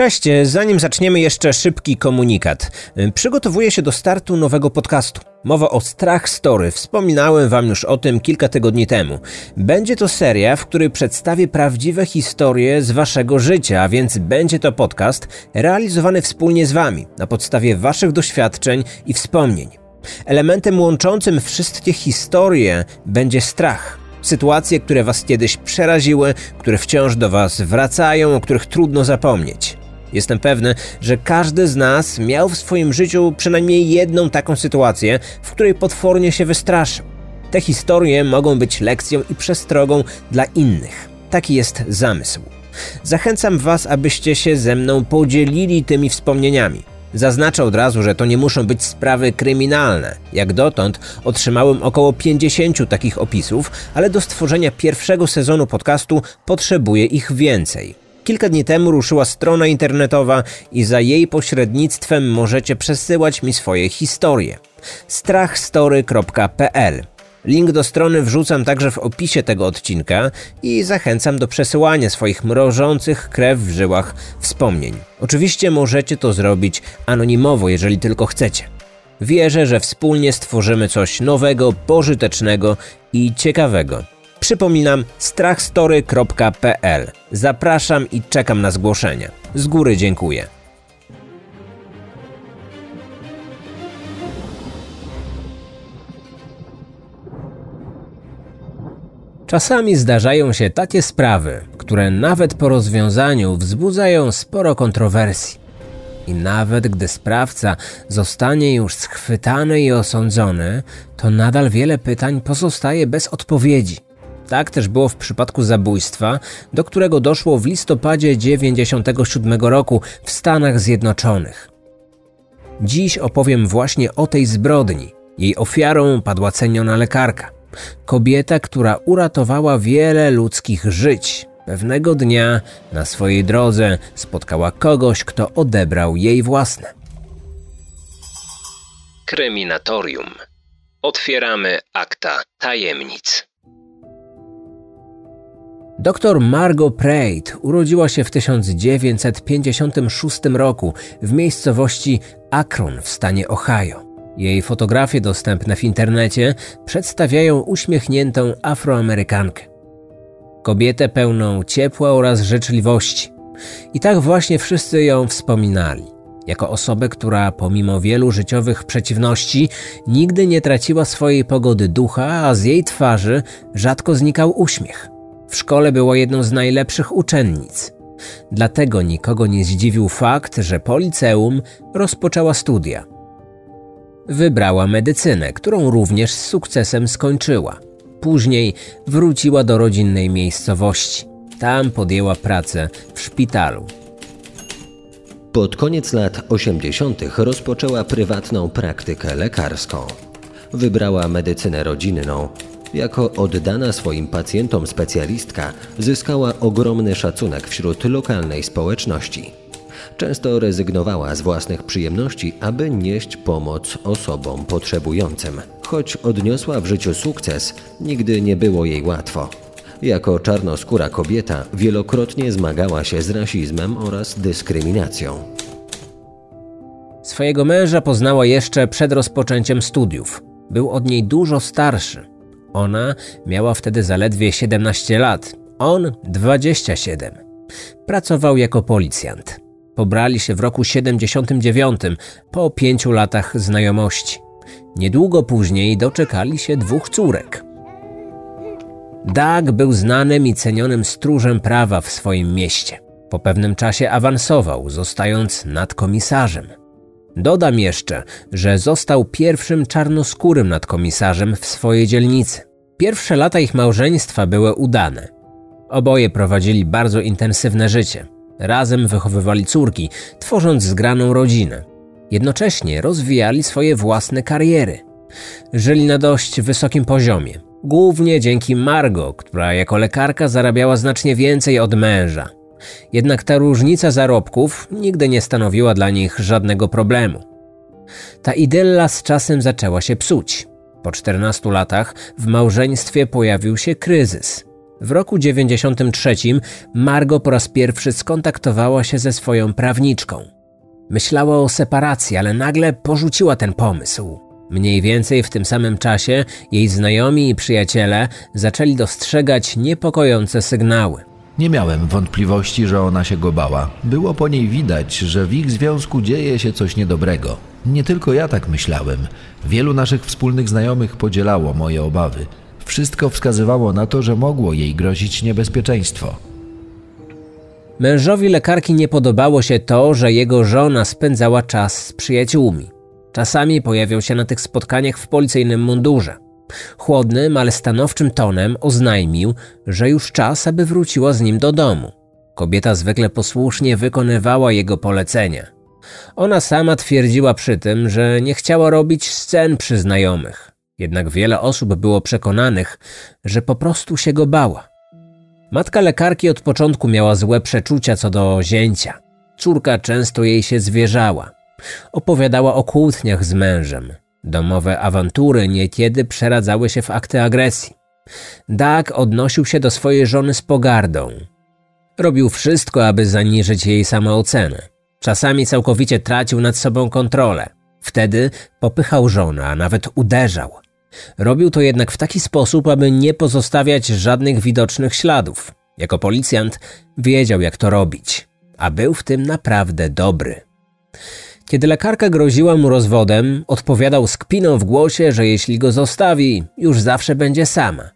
Cześć, zanim zaczniemy jeszcze szybki komunikat. Przygotowuję się do startu nowego podcastu. Mowa o Strach Story. Wspominałem wam już o tym kilka tygodni temu. Będzie to seria, w której przedstawię prawdziwe historie z waszego życia, a więc będzie to podcast realizowany wspólnie z wami, na podstawie waszych doświadczeń i wspomnień. Elementem łączącym wszystkie historie będzie strach. Sytuacje, które was kiedyś przeraziły, które wciąż do was wracają, o których trudno zapomnieć. Jestem pewny, że każdy z nas miał w swoim życiu przynajmniej jedną taką sytuację, w której potwornie się wystraszył. Te historie mogą być lekcją i przestrogą dla innych. Taki jest zamysł. Zachęcam Was, abyście się ze mną podzielili tymi wspomnieniami. Zaznaczę od razu, że to nie muszą być sprawy kryminalne. Jak dotąd otrzymałem około 50 takich opisów, ale do stworzenia pierwszego sezonu podcastu potrzebuję ich więcej. Kilka dni temu ruszyła strona internetowa i za jej pośrednictwem możecie przesyłać mi swoje historie. strachstory.pl Link do strony wrzucam także w opisie tego odcinka i zachęcam do przesyłania swoich mrożących krew w żyłach wspomnień. Oczywiście możecie to zrobić anonimowo, jeżeli tylko chcecie. Wierzę, że wspólnie stworzymy coś nowego, pożytecznego i ciekawego. Przypominam strachstory.pl. Zapraszam i czekam na zgłoszenia. Z góry dziękuję. Czasami zdarzają się takie sprawy, które nawet po rozwiązaniu wzbudzają sporo kontrowersji. I nawet gdy sprawca zostanie już schwytany i osądzony, to nadal wiele pytań pozostaje bez odpowiedzi. Tak też było w przypadku zabójstwa, do którego doszło w listopadzie 1997 roku w Stanach Zjednoczonych. Dziś opowiem właśnie o tej zbrodni. Jej ofiarą padła ceniona lekarka. Kobieta, która uratowała wiele ludzkich żyć. Pewnego dnia na swojej drodze spotkała kogoś, kto odebrał jej własne. Kryminatorium. Otwieramy akta tajemnic. Dr Margot Pratt urodziła się w 1956 roku w miejscowości Akron w stanie Ohio. Jej fotografie dostępne w internecie przedstawiają uśmiechniętą Afroamerykankę. Kobietę pełną ciepła oraz życzliwości. I tak właśnie wszyscy ją wspominali. Jako osobę, która pomimo wielu życiowych przeciwności nigdy nie traciła swojej pogody ducha, a z jej twarzy rzadko znikał uśmiech. W szkole była jedną z najlepszych uczennic. Dlatego nikogo nie zdziwił fakt, że po liceum rozpoczęła studia. Wybrała medycynę, którą również z sukcesem skończyła. Później wróciła do rodzinnej miejscowości. Tam podjęła pracę w szpitalu. Pod koniec lat 80. rozpoczęła prywatną praktykę lekarską. Wybrała medycynę rodzinną, jako oddana swoim pacjentom specjalistka zyskała ogromny szacunek wśród lokalnej społeczności. Często rezygnowała z własnych przyjemności, aby nieść pomoc osobom potrzebującym. Choć odniosła w życiu sukces, nigdy nie było jej łatwo. Jako czarnoskóra kobieta wielokrotnie zmagała się z rasizmem oraz dyskryminacją. Swojego męża poznała jeszcze przed rozpoczęciem studiów. Był od niej dużo starszy. Ona miała wtedy zaledwie 17 lat, on 27. Pracował jako policjant. Pobrali się w roku 79, po pięciu latach znajomości. Niedługo później doczekali się dwóch córek. Doug był znanym i cenionym stróżem prawa w swoim mieście. Po pewnym czasie awansował, zostając nadkomisarzem. Dodam jeszcze, że został pierwszym czarnoskórym nadkomisarzem w swojej dzielnicy. Pierwsze lata ich małżeństwa były udane. Oboje prowadzili bardzo intensywne życie. Razem wychowywali córki, tworząc zgraną rodzinę. Jednocześnie rozwijali swoje własne kariery. Żyli na dość wysokim poziomie, głównie dzięki Margo, która jako lekarka zarabiała znacznie więcej od męża. Jednak ta różnica zarobków nigdy nie stanowiła dla nich żadnego problemu. Ta idylla z czasem zaczęła się psuć. Po 14 latach w małżeństwie pojawił się kryzys. W roku 93 Margo po raz pierwszy skontaktowała się ze swoją prawniczką. Myślała o separacji, ale nagle porzuciła ten pomysł. Mniej więcej w tym samym czasie jej znajomi i przyjaciele zaczęli dostrzegać niepokojące sygnały. Nie miałem wątpliwości, że ona się go bała. Było po niej widać, że w ich związku dzieje się coś niedobrego. Nie tylko ja tak myślałem. Wielu naszych wspólnych znajomych podzielało moje obawy. Wszystko wskazywało na to, że mogło jej grozić niebezpieczeństwo. Mężowi lekarki nie podobało się to, że jego żona spędzała czas z przyjaciółmi. Czasami pojawiał się na tych spotkaniach w policyjnym mundurze. Chłodnym, ale stanowczym tonem oznajmił, że już czas, aby wróciła z nim do domu. Kobieta zwykle posłusznie wykonywała jego polecenia. Ona sama twierdziła przy tym, że nie chciała robić scen przy znajomych. Jednak wiele osób było przekonanych, że po prostu się go bała. Matka lekarki od początku miała złe przeczucia co do zięcia. Córka często jej się zwierzała. Opowiadała o kłótniach z mężem. Domowe awantury niekiedy przeradzały się w akty agresji. Doug odnosił się do swojej żony z pogardą. Robił wszystko, aby zaniżyć jej samoocenę. Czasami całkowicie tracił nad sobą kontrolę. Wtedy popychał żonę, a nawet uderzał. Robił to jednak w taki sposób, aby nie pozostawiać żadnych widocznych śladów. Jako policjant wiedział, jak to robić, a był w tym naprawdę dobry. Kiedy lekarka groziła mu rozwodem, odpowiadał z kpiną w głosie, że jeśli go zostawi, już zawsze będzie sama.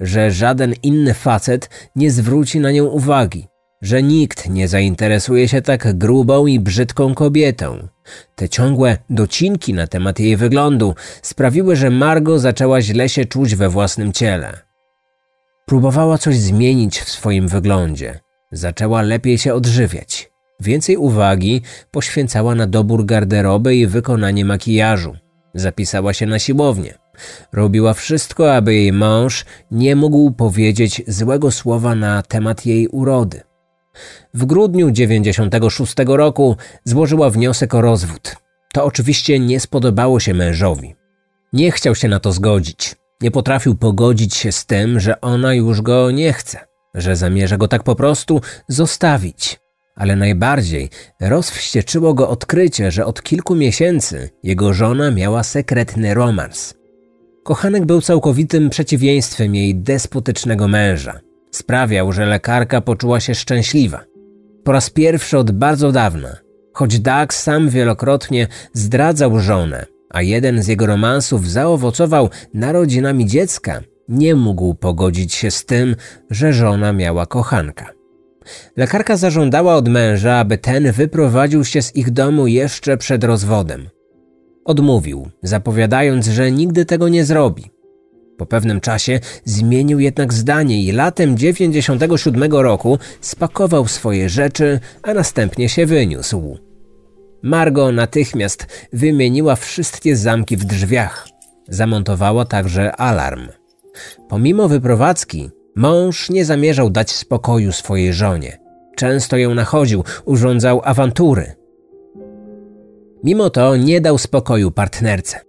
Że żaden inny facet nie zwróci na nią uwagi. Że nikt nie zainteresuje się tak grubą i brzydką kobietą. Te ciągłe docinki na temat jej wyglądu sprawiły, że Margo zaczęła źle się czuć we własnym ciele. Próbowała coś zmienić w swoim wyglądzie. Zaczęła lepiej się odżywiać. Więcej uwagi poświęcała na dobór garderoby i wykonanie makijażu. Zapisała się na siłownię. Robiła wszystko, aby jej mąż nie mógł powiedzieć złego słowa na temat jej urody. W grudniu 96 roku złożyła wniosek o rozwód. To oczywiście nie spodobało się mężowi. Nie chciał się na to zgodzić. Nie potrafił pogodzić się z tym, że ona już go nie chce, że zamierza go tak po prostu zostawić ale najbardziej rozwścieczyło go odkrycie, że od kilku miesięcy jego żona miała sekretny romans. Kochanek był całkowitym przeciwieństwem jej despotycznego męża. Sprawiał, że lekarka poczuła się szczęśliwa. Po raz pierwszy od bardzo dawna, choć Doug sam wielokrotnie zdradzał żonę, a jeden z jego romansów zaowocował narodzinami dziecka, nie mógł pogodzić się z tym, że żona miała kochanka. Lekarka zażądała od męża, aby ten wyprowadził się z ich domu jeszcze przed rozwodem. Odmówił, zapowiadając, że nigdy tego nie zrobi. Po pewnym czasie zmienił jednak zdanie i latem 97 roku spakował swoje rzeczy, a następnie się wyniósł. Margo natychmiast wymieniła wszystkie zamki w drzwiach. Zamontowała także alarm. Pomimo wyprowadzki, Mąż nie zamierzał dać spokoju swojej żonie. Często ją nachodził, urządzał awantury. Mimo to nie dał spokoju partnerce.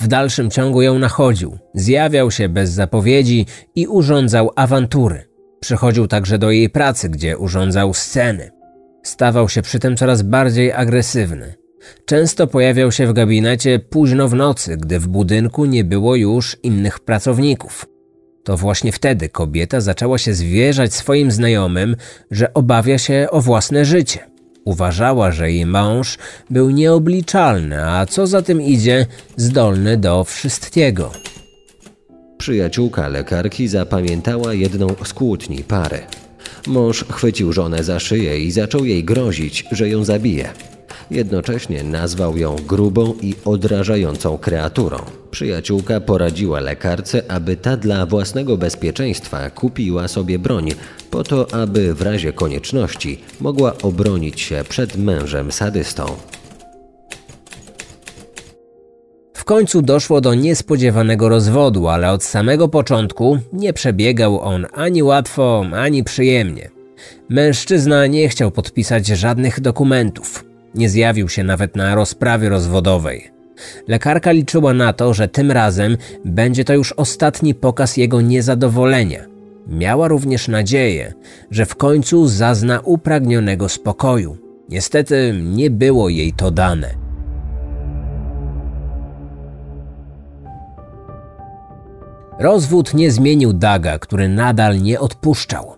W dalszym ciągu ją nachodził, zjawiał się bez zapowiedzi i urządzał awantury. Przychodził także do jej pracy, gdzie urządzał sceny. Stawał się przy tym coraz bardziej agresywny. Często pojawiał się w gabinecie późno w nocy, gdy w budynku nie było już innych pracowników. To właśnie wtedy kobieta zaczęła się zwierzać swoim znajomym, że obawia się o własne życie. Uważała, że jej mąż był nieobliczalny, a co za tym idzie, zdolny do wszystkiego. Przyjaciółka lekarki zapamiętała jedną z kłótni pary. Mąż chwycił żonę za szyję i zaczął jej grozić, że ją zabije. Jednocześnie nazwał ją grubą i odrażającą kreaturą. Przyjaciółka poradziła lekarce, aby ta dla własnego bezpieczeństwa kupiła sobie broń, po to, aby w razie konieczności mogła obronić się przed mężem sadystą. W końcu doszło do niespodziewanego rozwodu, ale od samego początku nie przebiegał on ani łatwo, ani przyjemnie. Mężczyzna nie chciał podpisać żadnych dokumentów. Nie zjawił się nawet na rozprawie rozwodowej. Lekarka liczyła na to, że tym razem będzie to już ostatni pokaz jego niezadowolenia. Miała również nadzieję, że w końcu zazna upragnionego spokoju. Niestety nie było jej to dane. Rozwód nie zmienił Daga, który nadal nie odpuszczał.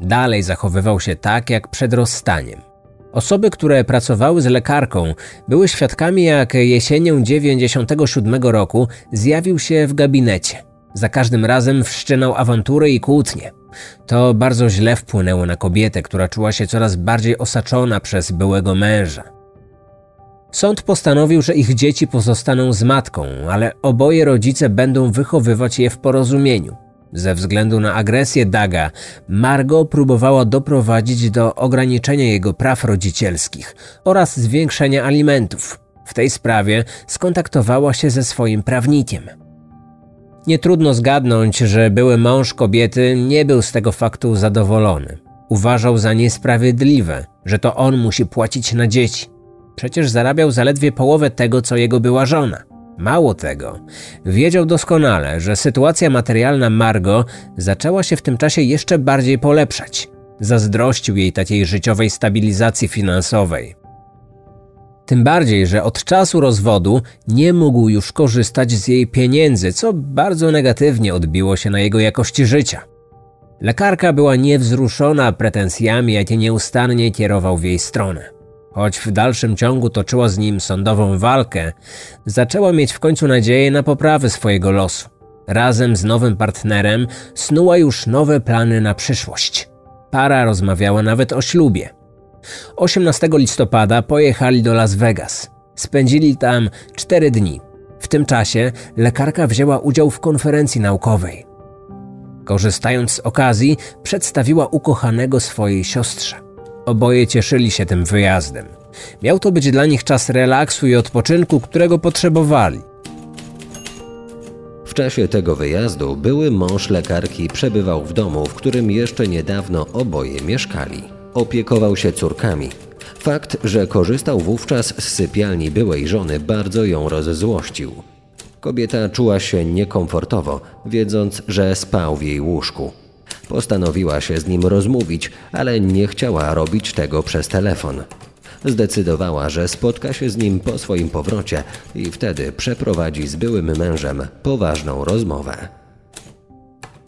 Dalej zachowywał się tak jak przed rozstaniem. Osoby, które pracowały z lekarką, były świadkami, jak jesienią 97 roku zjawił się w gabinecie. Za każdym razem wszczynał awantury i kłótnie. To bardzo źle wpłynęło na kobietę, która czuła się coraz bardziej osaczona przez byłego męża. Sąd postanowił, że ich dzieci pozostaną z matką, ale oboje rodzice będą wychowywać je w porozumieniu. Ze względu na agresję Daga, Margo próbowała doprowadzić do ograniczenia jego praw rodzicielskich oraz zwiększenia alimentów. W tej sprawie skontaktowała się ze swoim prawnikiem. Nie trudno zgadnąć, że były mąż kobiety nie był z tego faktu zadowolony. Uważał za niesprawiedliwe, że to on musi płacić na dzieci. Przecież zarabiał zaledwie połowę tego, co jego była żona. Mało tego, wiedział doskonale, że sytuacja materialna Margo zaczęła się w tym czasie jeszcze bardziej polepszać. Zazdrościł jej takiej życiowej stabilizacji finansowej. Tym bardziej, że od czasu rozwodu nie mógł już korzystać z jej pieniędzy, co bardzo negatywnie odbiło się na jego jakości życia. Lekarka była niewzruszona pretensjami, jakie nieustannie kierował w jej stronę. Choć w dalszym ciągu toczyła z nim sądową walkę, zaczęła mieć w końcu nadzieję na poprawę swojego losu. Razem z nowym partnerem snuła już nowe plany na przyszłość. Para rozmawiała nawet o ślubie. 18 listopada pojechali do Las Vegas. Spędzili tam cztery dni. W tym czasie lekarka wzięła udział w konferencji naukowej. Korzystając z okazji, przedstawiła ukochanego swojej siostrze. Oboje cieszyli się tym wyjazdem. Miał to być dla nich czas relaksu i odpoczynku, którego potrzebowali. W czasie tego wyjazdu były mąż lekarki przebywał w domu, w którym jeszcze niedawno oboje mieszkali. Opiekował się córkami. Fakt, że korzystał wówczas z sypialni byłej żony, bardzo ją rozzłościł. Kobieta czuła się niekomfortowo, wiedząc, że spał w jej łóżku. Postanowiła się z nim rozmówić, ale nie chciała robić tego przez telefon. Zdecydowała, że spotka się z nim po swoim powrocie i wtedy przeprowadzi z byłym mężem poważną rozmowę.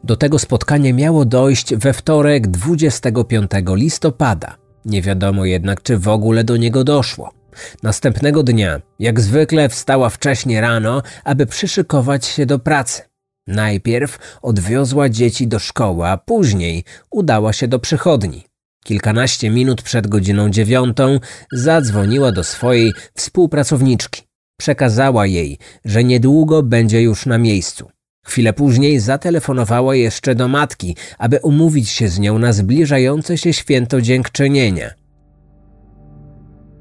Do tego spotkania miało dojść we wtorek 25 listopada. Nie wiadomo jednak, czy w ogóle do niego doszło. Następnego dnia, jak zwykle, wstała wcześnie rano, aby przyszykować się do pracy. Najpierw odwiozła dzieci do szkoły, a później udała się do przychodni. Kilkanaście minut przed godziną dziewiątą zadzwoniła do swojej współpracowniczki. Przekazała jej, że niedługo będzie już na miejscu. Chwilę później zatelefonowała jeszcze do matki, aby umówić się z nią na zbliżające się święto dziękczynienia.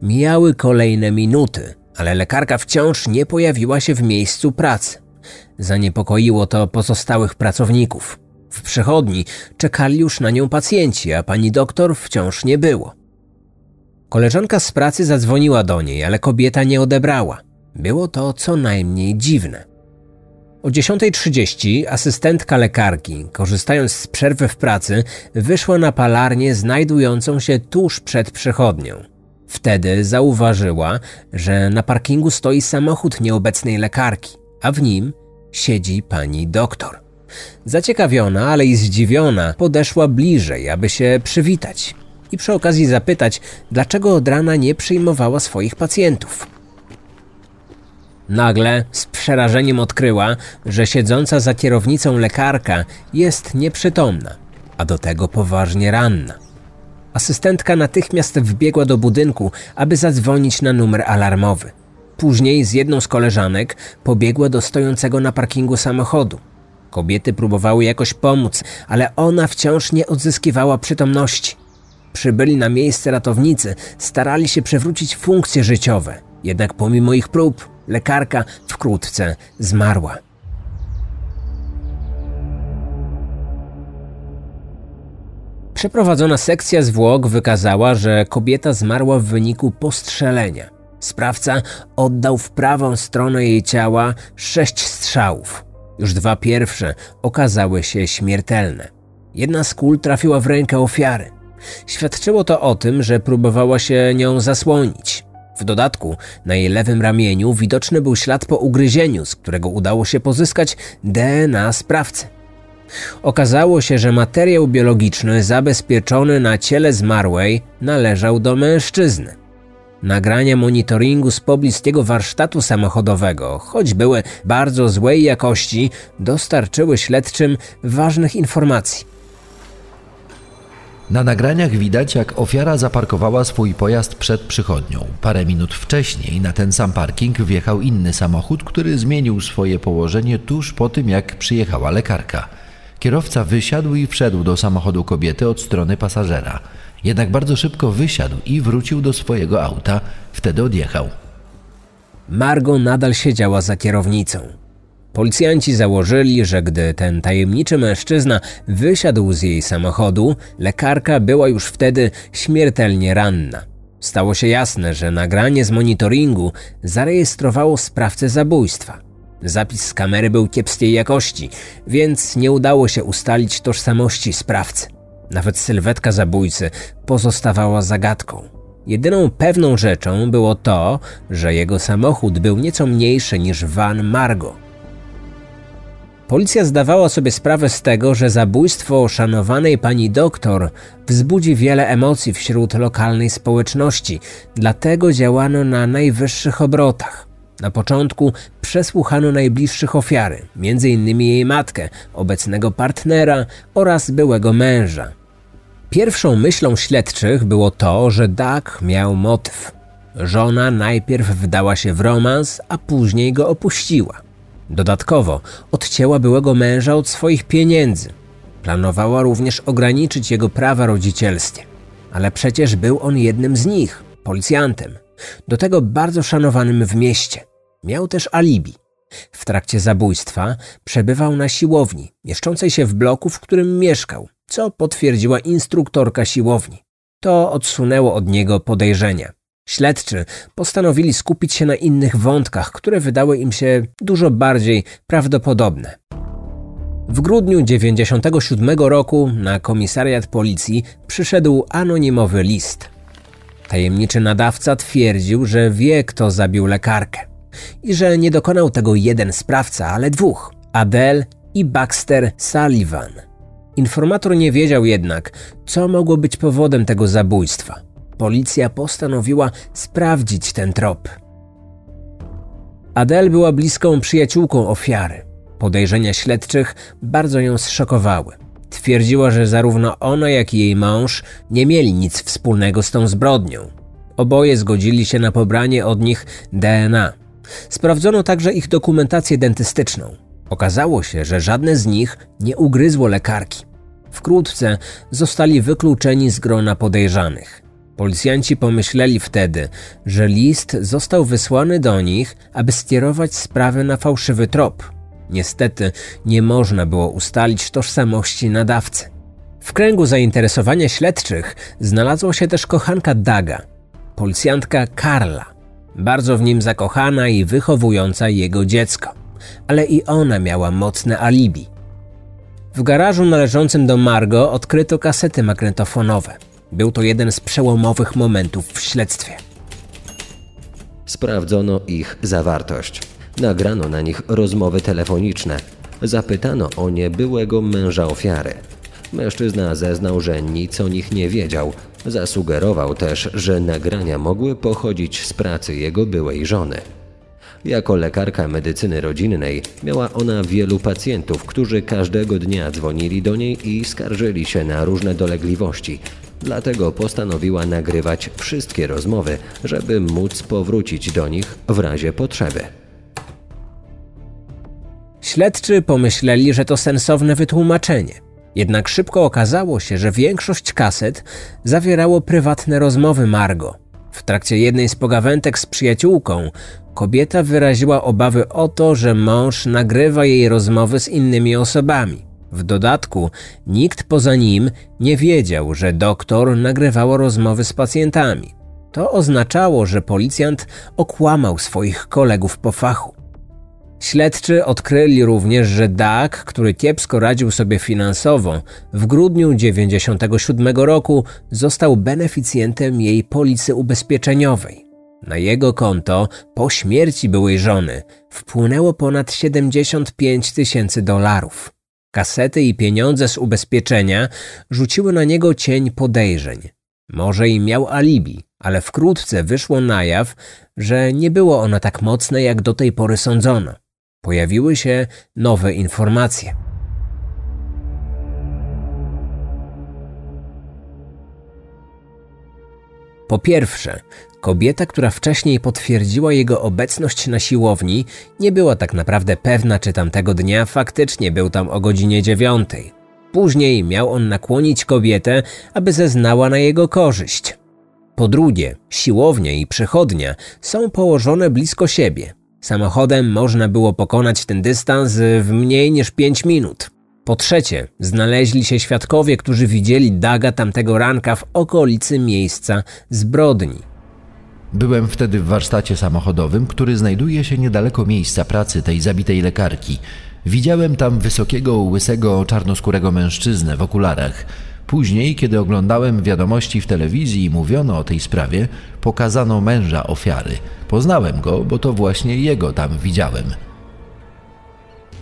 Mijały kolejne minuty, ale lekarka wciąż nie pojawiła się w miejscu pracy. Zaniepokoiło to pozostałych pracowników. W przychodni czekali już na nią pacjenci, a pani doktor wciąż nie było. Koleżanka z pracy zadzwoniła do niej, ale kobieta nie odebrała. Było to co najmniej dziwne. O 10.30 asystentka lekarki, korzystając z przerwy w pracy, wyszła na palarnię znajdującą się tuż przed przychodnią. Wtedy zauważyła, że na parkingu stoi samochód nieobecnej lekarki, a w nim siedzi pani doktor. Zaciekawiona, ale i zdziwiona, podeszła bliżej, aby się przywitać i przy okazji zapytać, dlaczego od rana nie przyjmowała swoich pacjentów. Nagle z przerażeniem odkryła, że siedząca za kierownicą lekarka jest nieprzytomna, a do tego poważnie ranna. Asystentka natychmiast wbiegła do budynku, aby zadzwonić na numer alarmowy. Później z jedną z koleżanek pobiegła do stojącego na parkingu samochodu. Kobiety próbowały jakoś pomóc, ale ona wciąż nie odzyskiwała przytomności. Przybyli na miejsce ratownicy, starali się przywrócić funkcje życiowe, jednak pomimo ich prób, lekarka wkrótce zmarła. Przeprowadzona sekcja zwłok wykazała, że kobieta zmarła w wyniku postrzelenia. Sprawca oddał w prawą stronę jej ciała sześć strzałów. Już dwa pierwsze okazały się śmiertelne. Jedna z kul trafiła w rękę ofiary. Świadczyło to o tym, że próbowała się nią zasłonić. W dodatku na jej lewym ramieniu widoczny był ślad po ugryzieniu, z którego udało się pozyskać DNA sprawcy. Okazało się, że materiał biologiczny zabezpieczony na ciele zmarłej należał do mężczyzny. Nagrania monitoringu z pobliskiego warsztatu samochodowego, choć były bardzo złej jakości, dostarczyły śledczym ważnych informacji. Na nagraniach widać, jak ofiara zaparkowała swój pojazd przed przychodnią. Parę minut wcześniej na ten sam parking wjechał inny samochód, który zmienił swoje położenie tuż po tym, jak przyjechała lekarka. Kierowca wysiadł i wszedł do samochodu kobiety od strony pasażera. Jednak bardzo szybko wysiadł i wrócił do swojego auta, wtedy odjechał. Margo nadal siedziała za kierownicą. Policjanci założyli, że gdy ten tajemniczy mężczyzna wysiadł z jej samochodu, lekarka była już wtedy śmiertelnie ranna. Stało się jasne, że nagranie z monitoringu zarejestrowało sprawcę zabójstwa. Zapis z kamery był kiepskiej jakości, więc nie udało się ustalić tożsamości sprawcy. Nawet sylwetka zabójcy pozostawała zagadką. Jedyną pewną rzeczą było to, że jego samochód był nieco mniejszy niż van Margo. Policja zdawała sobie sprawę z tego, że zabójstwo szanowanej pani doktor wzbudzi wiele emocji wśród lokalnej społeczności, dlatego działano na najwyższych obrotach. Na początku przesłuchano najbliższych ofiary, m.in. jej matkę, obecnego partnera oraz byłego męża. Pierwszą myślą śledczych było to, że Doug miał motyw. Żona najpierw wdała się w romans, a później go opuściła. Dodatkowo odcięła byłego męża od swoich pieniędzy. Planowała również ograniczyć jego prawa rodzicielskie. Ale przecież był on jednym z nich, policjantem. Do tego bardzo szanowanym w mieście. Miał też alibi. W trakcie zabójstwa przebywał na siłowni, mieszczącej się w bloku, w którym mieszkał, co potwierdziła instruktorka siłowni. To odsunęło od niego podejrzenia. Śledczy postanowili skupić się na innych wątkach, które wydały im się dużo bardziej prawdopodobne. W grudniu 1997 roku na komisariat policji przyszedł anonimowy list. Tajemniczy nadawca twierdził, że wie, kto zabił lekarkę i że nie dokonał tego jeden sprawca, ale dwóch Adele i Baxter Sullivan. Informator nie wiedział jednak, co mogło być powodem tego zabójstwa. Policja postanowiła sprawdzić ten trop. Adele była bliską przyjaciółką ofiary. Podejrzenia śledczych bardzo ją zszokowały. Twierdziła, że zarówno ona, jak i jej mąż nie mieli nic wspólnego z tą zbrodnią. Oboje zgodzili się na pobranie od nich DNA. Sprawdzono także ich dokumentację dentystyczną. Okazało się, że żadne z nich nie ugryzło lekarki. Wkrótce zostali wykluczeni z grona podejrzanych. Policjanci pomyśleli wtedy, że list został wysłany do nich, aby skierować sprawę na fałszywy trop. Niestety nie można było ustalić tożsamości nadawcy. W kręgu zainteresowania śledczych znalazła się też kochanka Daga, policjantka Karla, bardzo w nim zakochana i wychowująca jego dziecko, ale i ona miała mocne alibi. W garażu należącym do Margo odkryto kasety magnetofonowe. Był to jeden z przełomowych momentów w śledztwie. Sprawdzono ich zawartość. Nagrano na nich rozmowy telefoniczne. Zapytano o nie byłego męża ofiary. Mężczyzna zeznał, że nic o nich nie wiedział. Zasugerował też, że nagrania mogły pochodzić z pracy jego byłej żony. Jako lekarka medycyny rodzinnej miała ona wielu pacjentów, którzy każdego dnia dzwonili do niej i skarżyli się na różne dolegliwości. Dlatego postanowiła nagrywać wszystkie rozmowy, żeby móc powrócić do nich w razie potrzeby. Śledczy pomyśleli, że to sensowne wytłumaczenie. Jednak szybko okazało się, że większość kaset zawierało prywatne rozmowy Margo. W trakcie jednej z pogawędek z przyjaciółką kobieta wyraziła obawy o to, że mąż nagrywa jej rozmowy z innymi osobami. W dodatku nikt poza nim nie wiedział, że doktor nagrywało rozmowy z pacjentami. To oznaczało, że policjant okłamał swoich kolegów po fachu. Śledczy odkryli również, że Doug, który kiepsko radził sobie finansowo, w grudniu 1997 roku został beneficjentem jej policy ubezpieczeniowej. Na jego konto po śmierci byłej żony wpłynęło ponad 75 tysięcy dolarów. Kasety i pieniądze z ubezpieczenia rzuciły na niego cień podejrzeń. Może i miał alibi, ale wkrótce wyszło na jaw, że nie było ono tak mocne, jak do tej pory sądzono. Pojawiły się nowe informacje. Po pierwsze, kobieta, która wcześniej potwierdziła jego obecność na siłowni, nie była tak naprawdę pewna, czy tamtego dnia faktycznie był tam o godzinie dziewiątej. Później miał on nakłonić kobietę, aby zeznała na jego korzyść. Po drugie, siłownia i przychodnia są położone blisko siebie. Samochodem można było pokonać ten dystans w mniej niż 5 minut. Po trzecie, znaleźli się świadkowie, którzy widzieli Daga tamtego ranka w okolicy miejsca zbrodni. Byłem wtedy w warsztacie samochodowym, który znajduje się niedaleko miejsca pracy tej zabitej lekarki. Widziałem tam wysokiego, łysego, czarnoskórego mężczyznę w okularach. Później, kiedy oglądałem wiadomości w telewizji i mówiono o tej sprawie, pokazano męża ofiary. Poznałem go, bo to właśnie jego tam widziałem.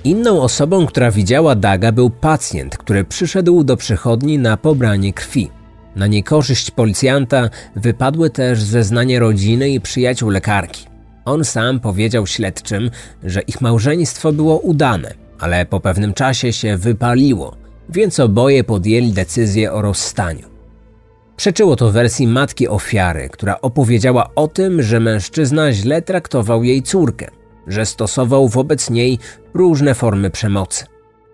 Inną osobą, która widziała Daga, był pacjent, który przyszedł do przychodni na pobranie krwi. Na niekorzyść policjanta wypadły też zeznanie rodziny i przyjaciół lekarki. On sam powiedział śledczym, że ich małżeństwo było udane, ale po pewnym czasie się wypaliło, więc oboje podjęli decyzję o rozstaniu. Przeczyło to wersji matki ofiary, która opowiedziała o tym, że mężczyzna źle traktował jej córkę, że stosował wobec niej różne formy przemocy.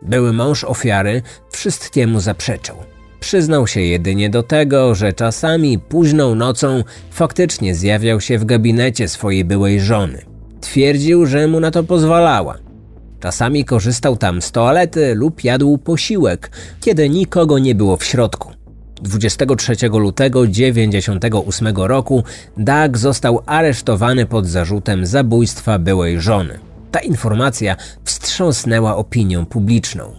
Były mąż ofiary wszystkiemu zaprzeczał. Przyznał się jedynie do tego, że czasami późną nocą faktycznie zjawiał się w gabinecie swojej byłej żony. Twierdził, że mu na to pozwalała. Czasami korzystał tam z toalety lub jadł posiłek, kiedy nikogo nie było w środku. 23 lutego 1998 roku Doug został aresztowany pod zarzutem zabójstwa byłej żony. Ta informacja wstrząsnęła opinią publiczną.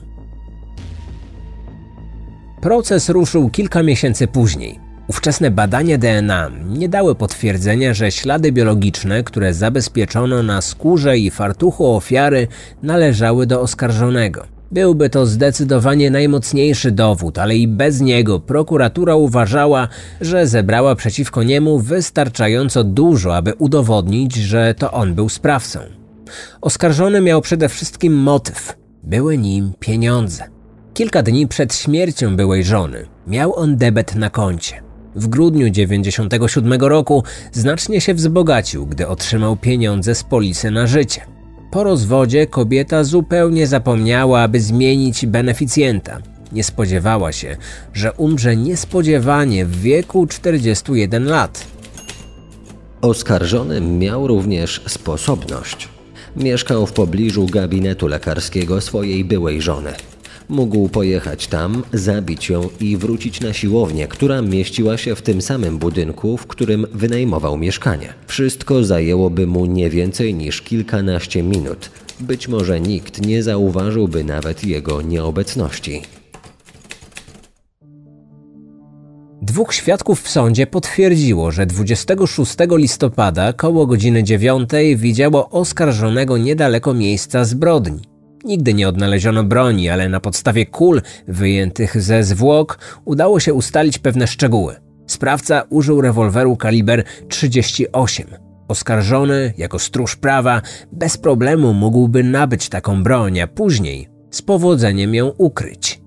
Proces ruszył kilka miesięcy później. Ówczesne badania DNA nie dały potwierdzenia, że ślady biologiczne, które zabezpieczono na skórze i fartuchu ofiary, należały do oskarżonego. Byłby to zdecydowanie najmocniejszy dowód, ale i bez niego prokuratura uważała, że zebrała przeciwko niemu wystarczająco dużo, aby udowodnić, że to on był sprawcą. Oskarżony miał przede wszystkim motyw. Były nim pieniądze. Kilka dni przed śmiercią byłej żony miał on debet na koncie. W grudniu 97 roku znacznie się wzbogacił, gdy otrzymał pieniądze z polisy na życie. Po rozwodzie kobieta zupełnie zapomniała, aby zmienić beneficjenta. Nie spodziewała się, że umrze niespodziewanie w wieku 41 lat. Oskarżony miał również sposobność. Mieszkał w pobliżu gabinetu lekarskiego swojej byłej żony. Mógł pojechać tam, zabić ją i wrócić na siłownię, która mieściła się w tym samym budynku, w którym wynajmował mieszkanie. Wszystko zajęłoby mu nie więcej niż kilkanaście minut. Być może nikt nie zauważyłby nawet jego nieobecności. Dwóch świadków w sądzie potwierdziło, że 26 listopada koło godziny 9 widziało oskarżonego niedaleko miejsca zbrodni. Nigdy nie odnaleziono broni, ale na podstawie kul wyjętych ze zwłok udało się ustalić pewne szczegóły. Sprawca użył rewolweru kaliber 38. Oskarżony, jako stróż prawa, bez problemu mógłby nabyć taką broń, a później z powodzeniem ją ukryć.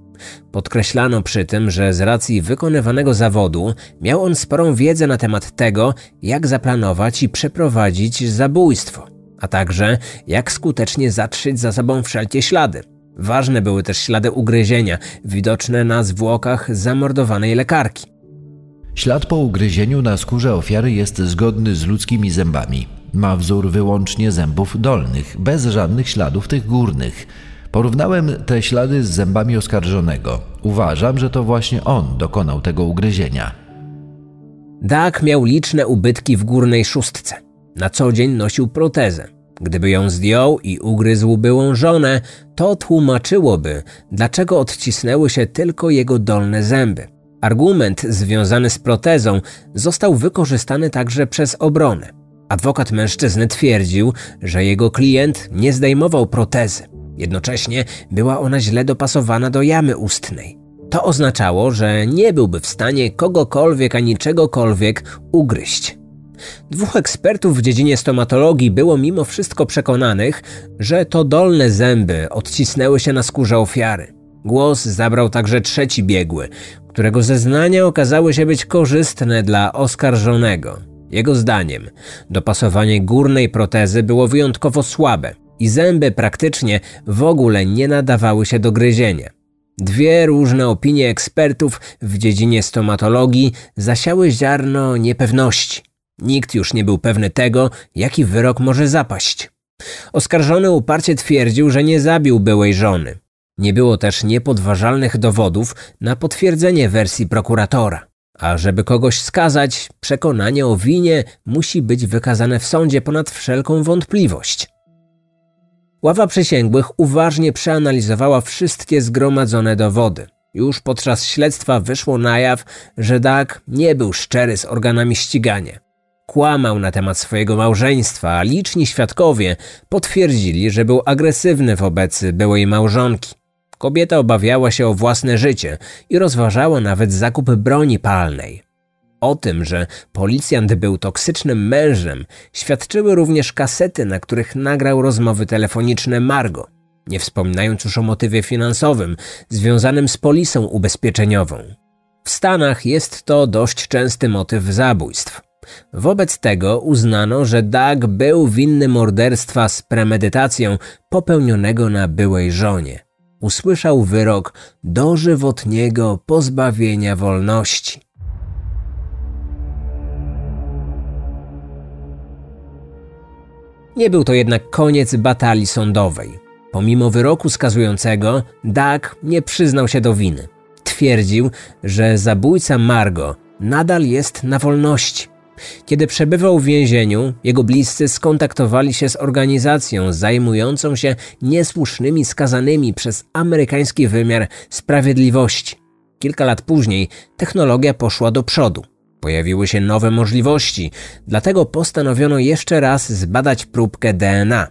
Podkreślano przy tym, że z racji wykonywanego zawodu miał on sporą wiedzę na temat tego, jak zaplanować i przeprowadzić zabójstwo a także jak skutecznie zatrzeć za sobą wszelkie ślady. Ważne były też ślady ugryzienia, widoczne na zwłokach zamordowanej lekarki. Ślad po ugryzieniu na skórze ofiary jest zgodny z ludzkimi zębami. Ma wzór wyłącznie zębów dolnych, bez żadnych śladów tych górnych. Porównałem te ślady z zębami oskarżonego. Uważam, że to właśnie on dokonał tego ugryzienia. Dak miał liczne ubytki w górnej szóstce. Na co dzień nosił protezę. Gdyby ją zdjął i ugryzł byłą żonę, to tłumaczyłoby, dlaczego odcisnęły się tylko jego dolne zęby. Argument związany z protezą został wykorzystany także przez obronę. Adwokat mężczyzny twierdził, że jego klient nie zdejmował protezy. Jednocześnie była ona źle dopasowana do jamy ustnej. To oznaczało, że nie byłby w stanie kogokolwiek ani czegokolwiek ugryźć. Dwóch ekspertów w dziedzinie stomatologii było mimo wszystko przekonanych, że to dolne zęby odcisnęły się na skórze ofiary. Głos zabrał także trzeci biegły, którego zeznania okazały się być korzystne dla oskarżonego. Jego zdaniem, dopasowanie górnej protezy było wyjątkowo słabe i zęby praktycznie w ogóle nie nadawały się do gryzienia. Dwie różne opinie ekspertów w dziedzinie stomatologii zasiały ziarno niepewności. Nikt już nie był pewny tego, jaki wyrok może zapaść. Oskarżony uparcie twierdził, że nie zabił byłej żony. Nie było też niepodważalnych dowodów na potwierdzenie wersji prokuratora. A żeby kogoś skazać, przekonanie o winie musi być wykazane w sądzie ponad wszelką wątpliwość. Ława przysięgłych uważnie przeanalizowała wszystkie zgromadzone dowody. Już podczas śledztwa wyszło na jaw, że Doug nie był szczery z organami ścigania. Kłamał na temat swojego małżeństwa, a liczni świadkowie potwierdzili, że był agresywny wobec byłej małżonki. Kobieta obawiała się o własne życie i rozważała nawet zakup broni palnej. O tym, że policjant był toksycznym mężem, świadczyły również kasety, na których nagrał rozmowy telefoniczne Margo, nie wspominając już o motywie finansowym związanym z polisą ubezpieczeniową. W Stanach jest to dość częsty motyw zabójstw. Wobec tego uznano, że Doug był winny morderstwa z premedytacją popełnionego na byłej żonie. Usłyszał wyrok dożywotniego pozbawienia wolności. Nie był to jednak koniec batalii sądowej. Pomimo wyroku skazującego, Doug nie przyznał się do winy. Twierdził, że zabójca Margo nadal jest na wolności. Kiedy przebywał w więzieniu, jego bliscy skontaktowali się z organizacją zajmującą się niesłusznymi skazanymi przez amerykański wymiar sprawiedliwości. Kilka lat później technologia poszła do przodu. Pojawiły się nowe możliwości, dlatego postanowiono jeszcze raz zbadać próbkę DNA.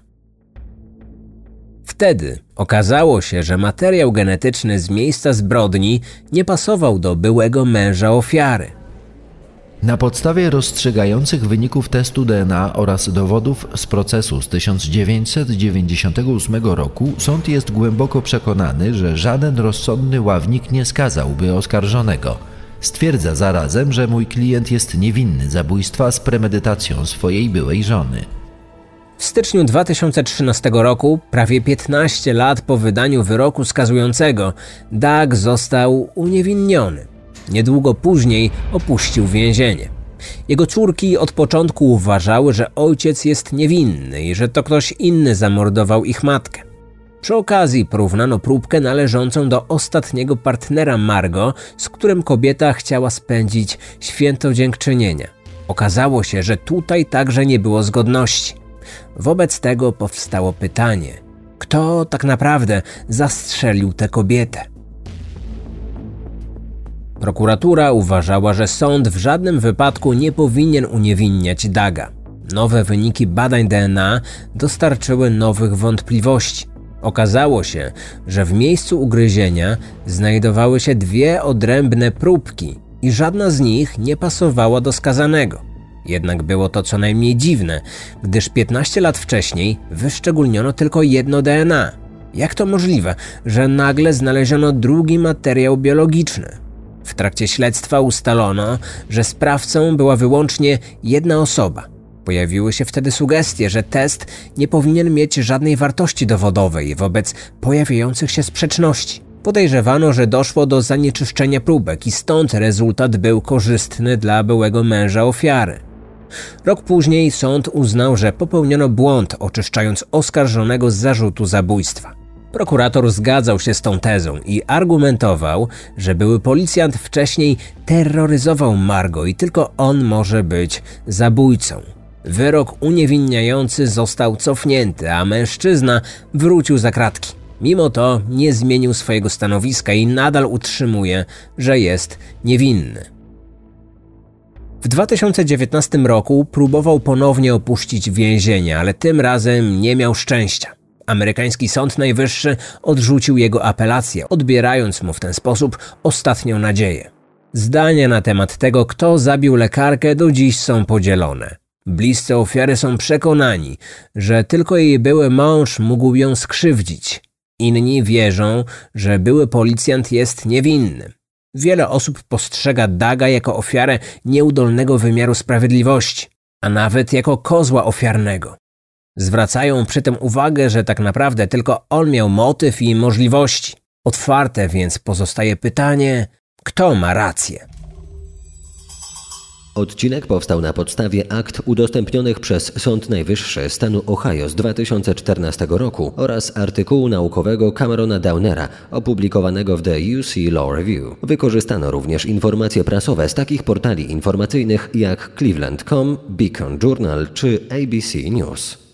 Wtedy okazało się, że materiał genetyczny z miejsca zbrodni nie pasował do byłego męża ofiary. Na podstawie rozstrzygających wyników testu DNA oraz dowodów z procesu z 1998 roku sąd jest głęboko przekonany, że żaden rozsądny ławnik nie skazałby oskarżonego. Stwierdza zarazem, że mój klient jest niewinny zabójstwa z premedytacją swojej byłej żony. W styczniu 2013 roku, prawie 15 lat po wydaniu wyroku skazującego, Doug został uniewinniony. Niedługo później opuścił więzienie. Jego córki od początku uważały, że ojciec jest niewinny i że to ktoś inny zamordował ich matkę. Przy okazji porównano próbkę należącą do ostatniego partnera Margo, z którym kobieta chciała spędzić święto dziękczynienia. Okazało się, że tutaj także nie było zgodności. Wobec tego powstało pytanie: kto tak naprawdę zastrzelił tę kobietę? Prokuratura uważała, że sąd w żadnym wypadku nie powinien uniewinniać Daga. Nowe wyniki badań DNA dostarczyły nowych wątpliwości. Okazało się, że w miejscu ugryzienia znajdowały się dwie odrębne próbki i żadna z nich nie pasowała do skazanego. Jednak było to co najmniej dziwne, gdyż 15 lat wcześniej wyszczególniono tylko jedno DNA. Jak to możliwe, że nagle znaleziono drugi materiał biologiczny? Trakcie śledztwa ustalono, że sprawcą była wyłącznie jedna osoba. Pojawiły się wtedy sugestie, że test nie powinien mieć żadnej wartości dowodowej wobec pojawiających się sprzeczności. Podejrzewano, że doszło do zanieczyszczenia próbek i stąd rezultat był korzystny dla byłego męża ofiary. Rok później sąd uznał, że popełniono błąd, oczyszczając oskarżonego z zarzutu zabójstwa. Prokurator zgadzał się z tą tezą i argumentował, że były policjant wcześniej terroryzował Margo i tylko on może być zabójcą. Wyrok uniewinniający został cofnięty, a mężczyzna wrócił za kratki. Mimo to nie zmienił swojego stanowiska i nadal utrzymuje, że jest niewinny. W 2019 roku próbował ponownie opuścić więzienie, ale tym razem nie miał szczęścia. Amerykański Sąd Najwyższy odrzucił jego apelację, odbierając mu w ten sposób ostatnią nadzieję. Zdania na temat tego, kto zabił lekarkę, do dziś są podzielone. Bliscy ofiary są przekonani, że tylko jej były mąż mógł ją skrzywdzić. Inni wierzą, że były policjant jest niewinny. Wiele osób postrzega Daga jako ofiarę nieudolnego wymiaru sprawiedliwości, a nawet jako kozła ofiarnego. Zwracają przy tym uwagę, że tak naprawdę tylko on miał motyw i możliwości. Otwarte więc pozostaje pytanie, kto ma rację. Odcinek powstał na podstawie akt udostępnionych przez Sąd Najwyższy stanu Ohio z 2014 roku oraz artykułu naukowego Camerona Downera opublikowanego w The UC Law Review. Wykorzystano również informacje prasowe z takich portali informacyjnych jak Cleveland.com, Beacon Journal czy ABC News.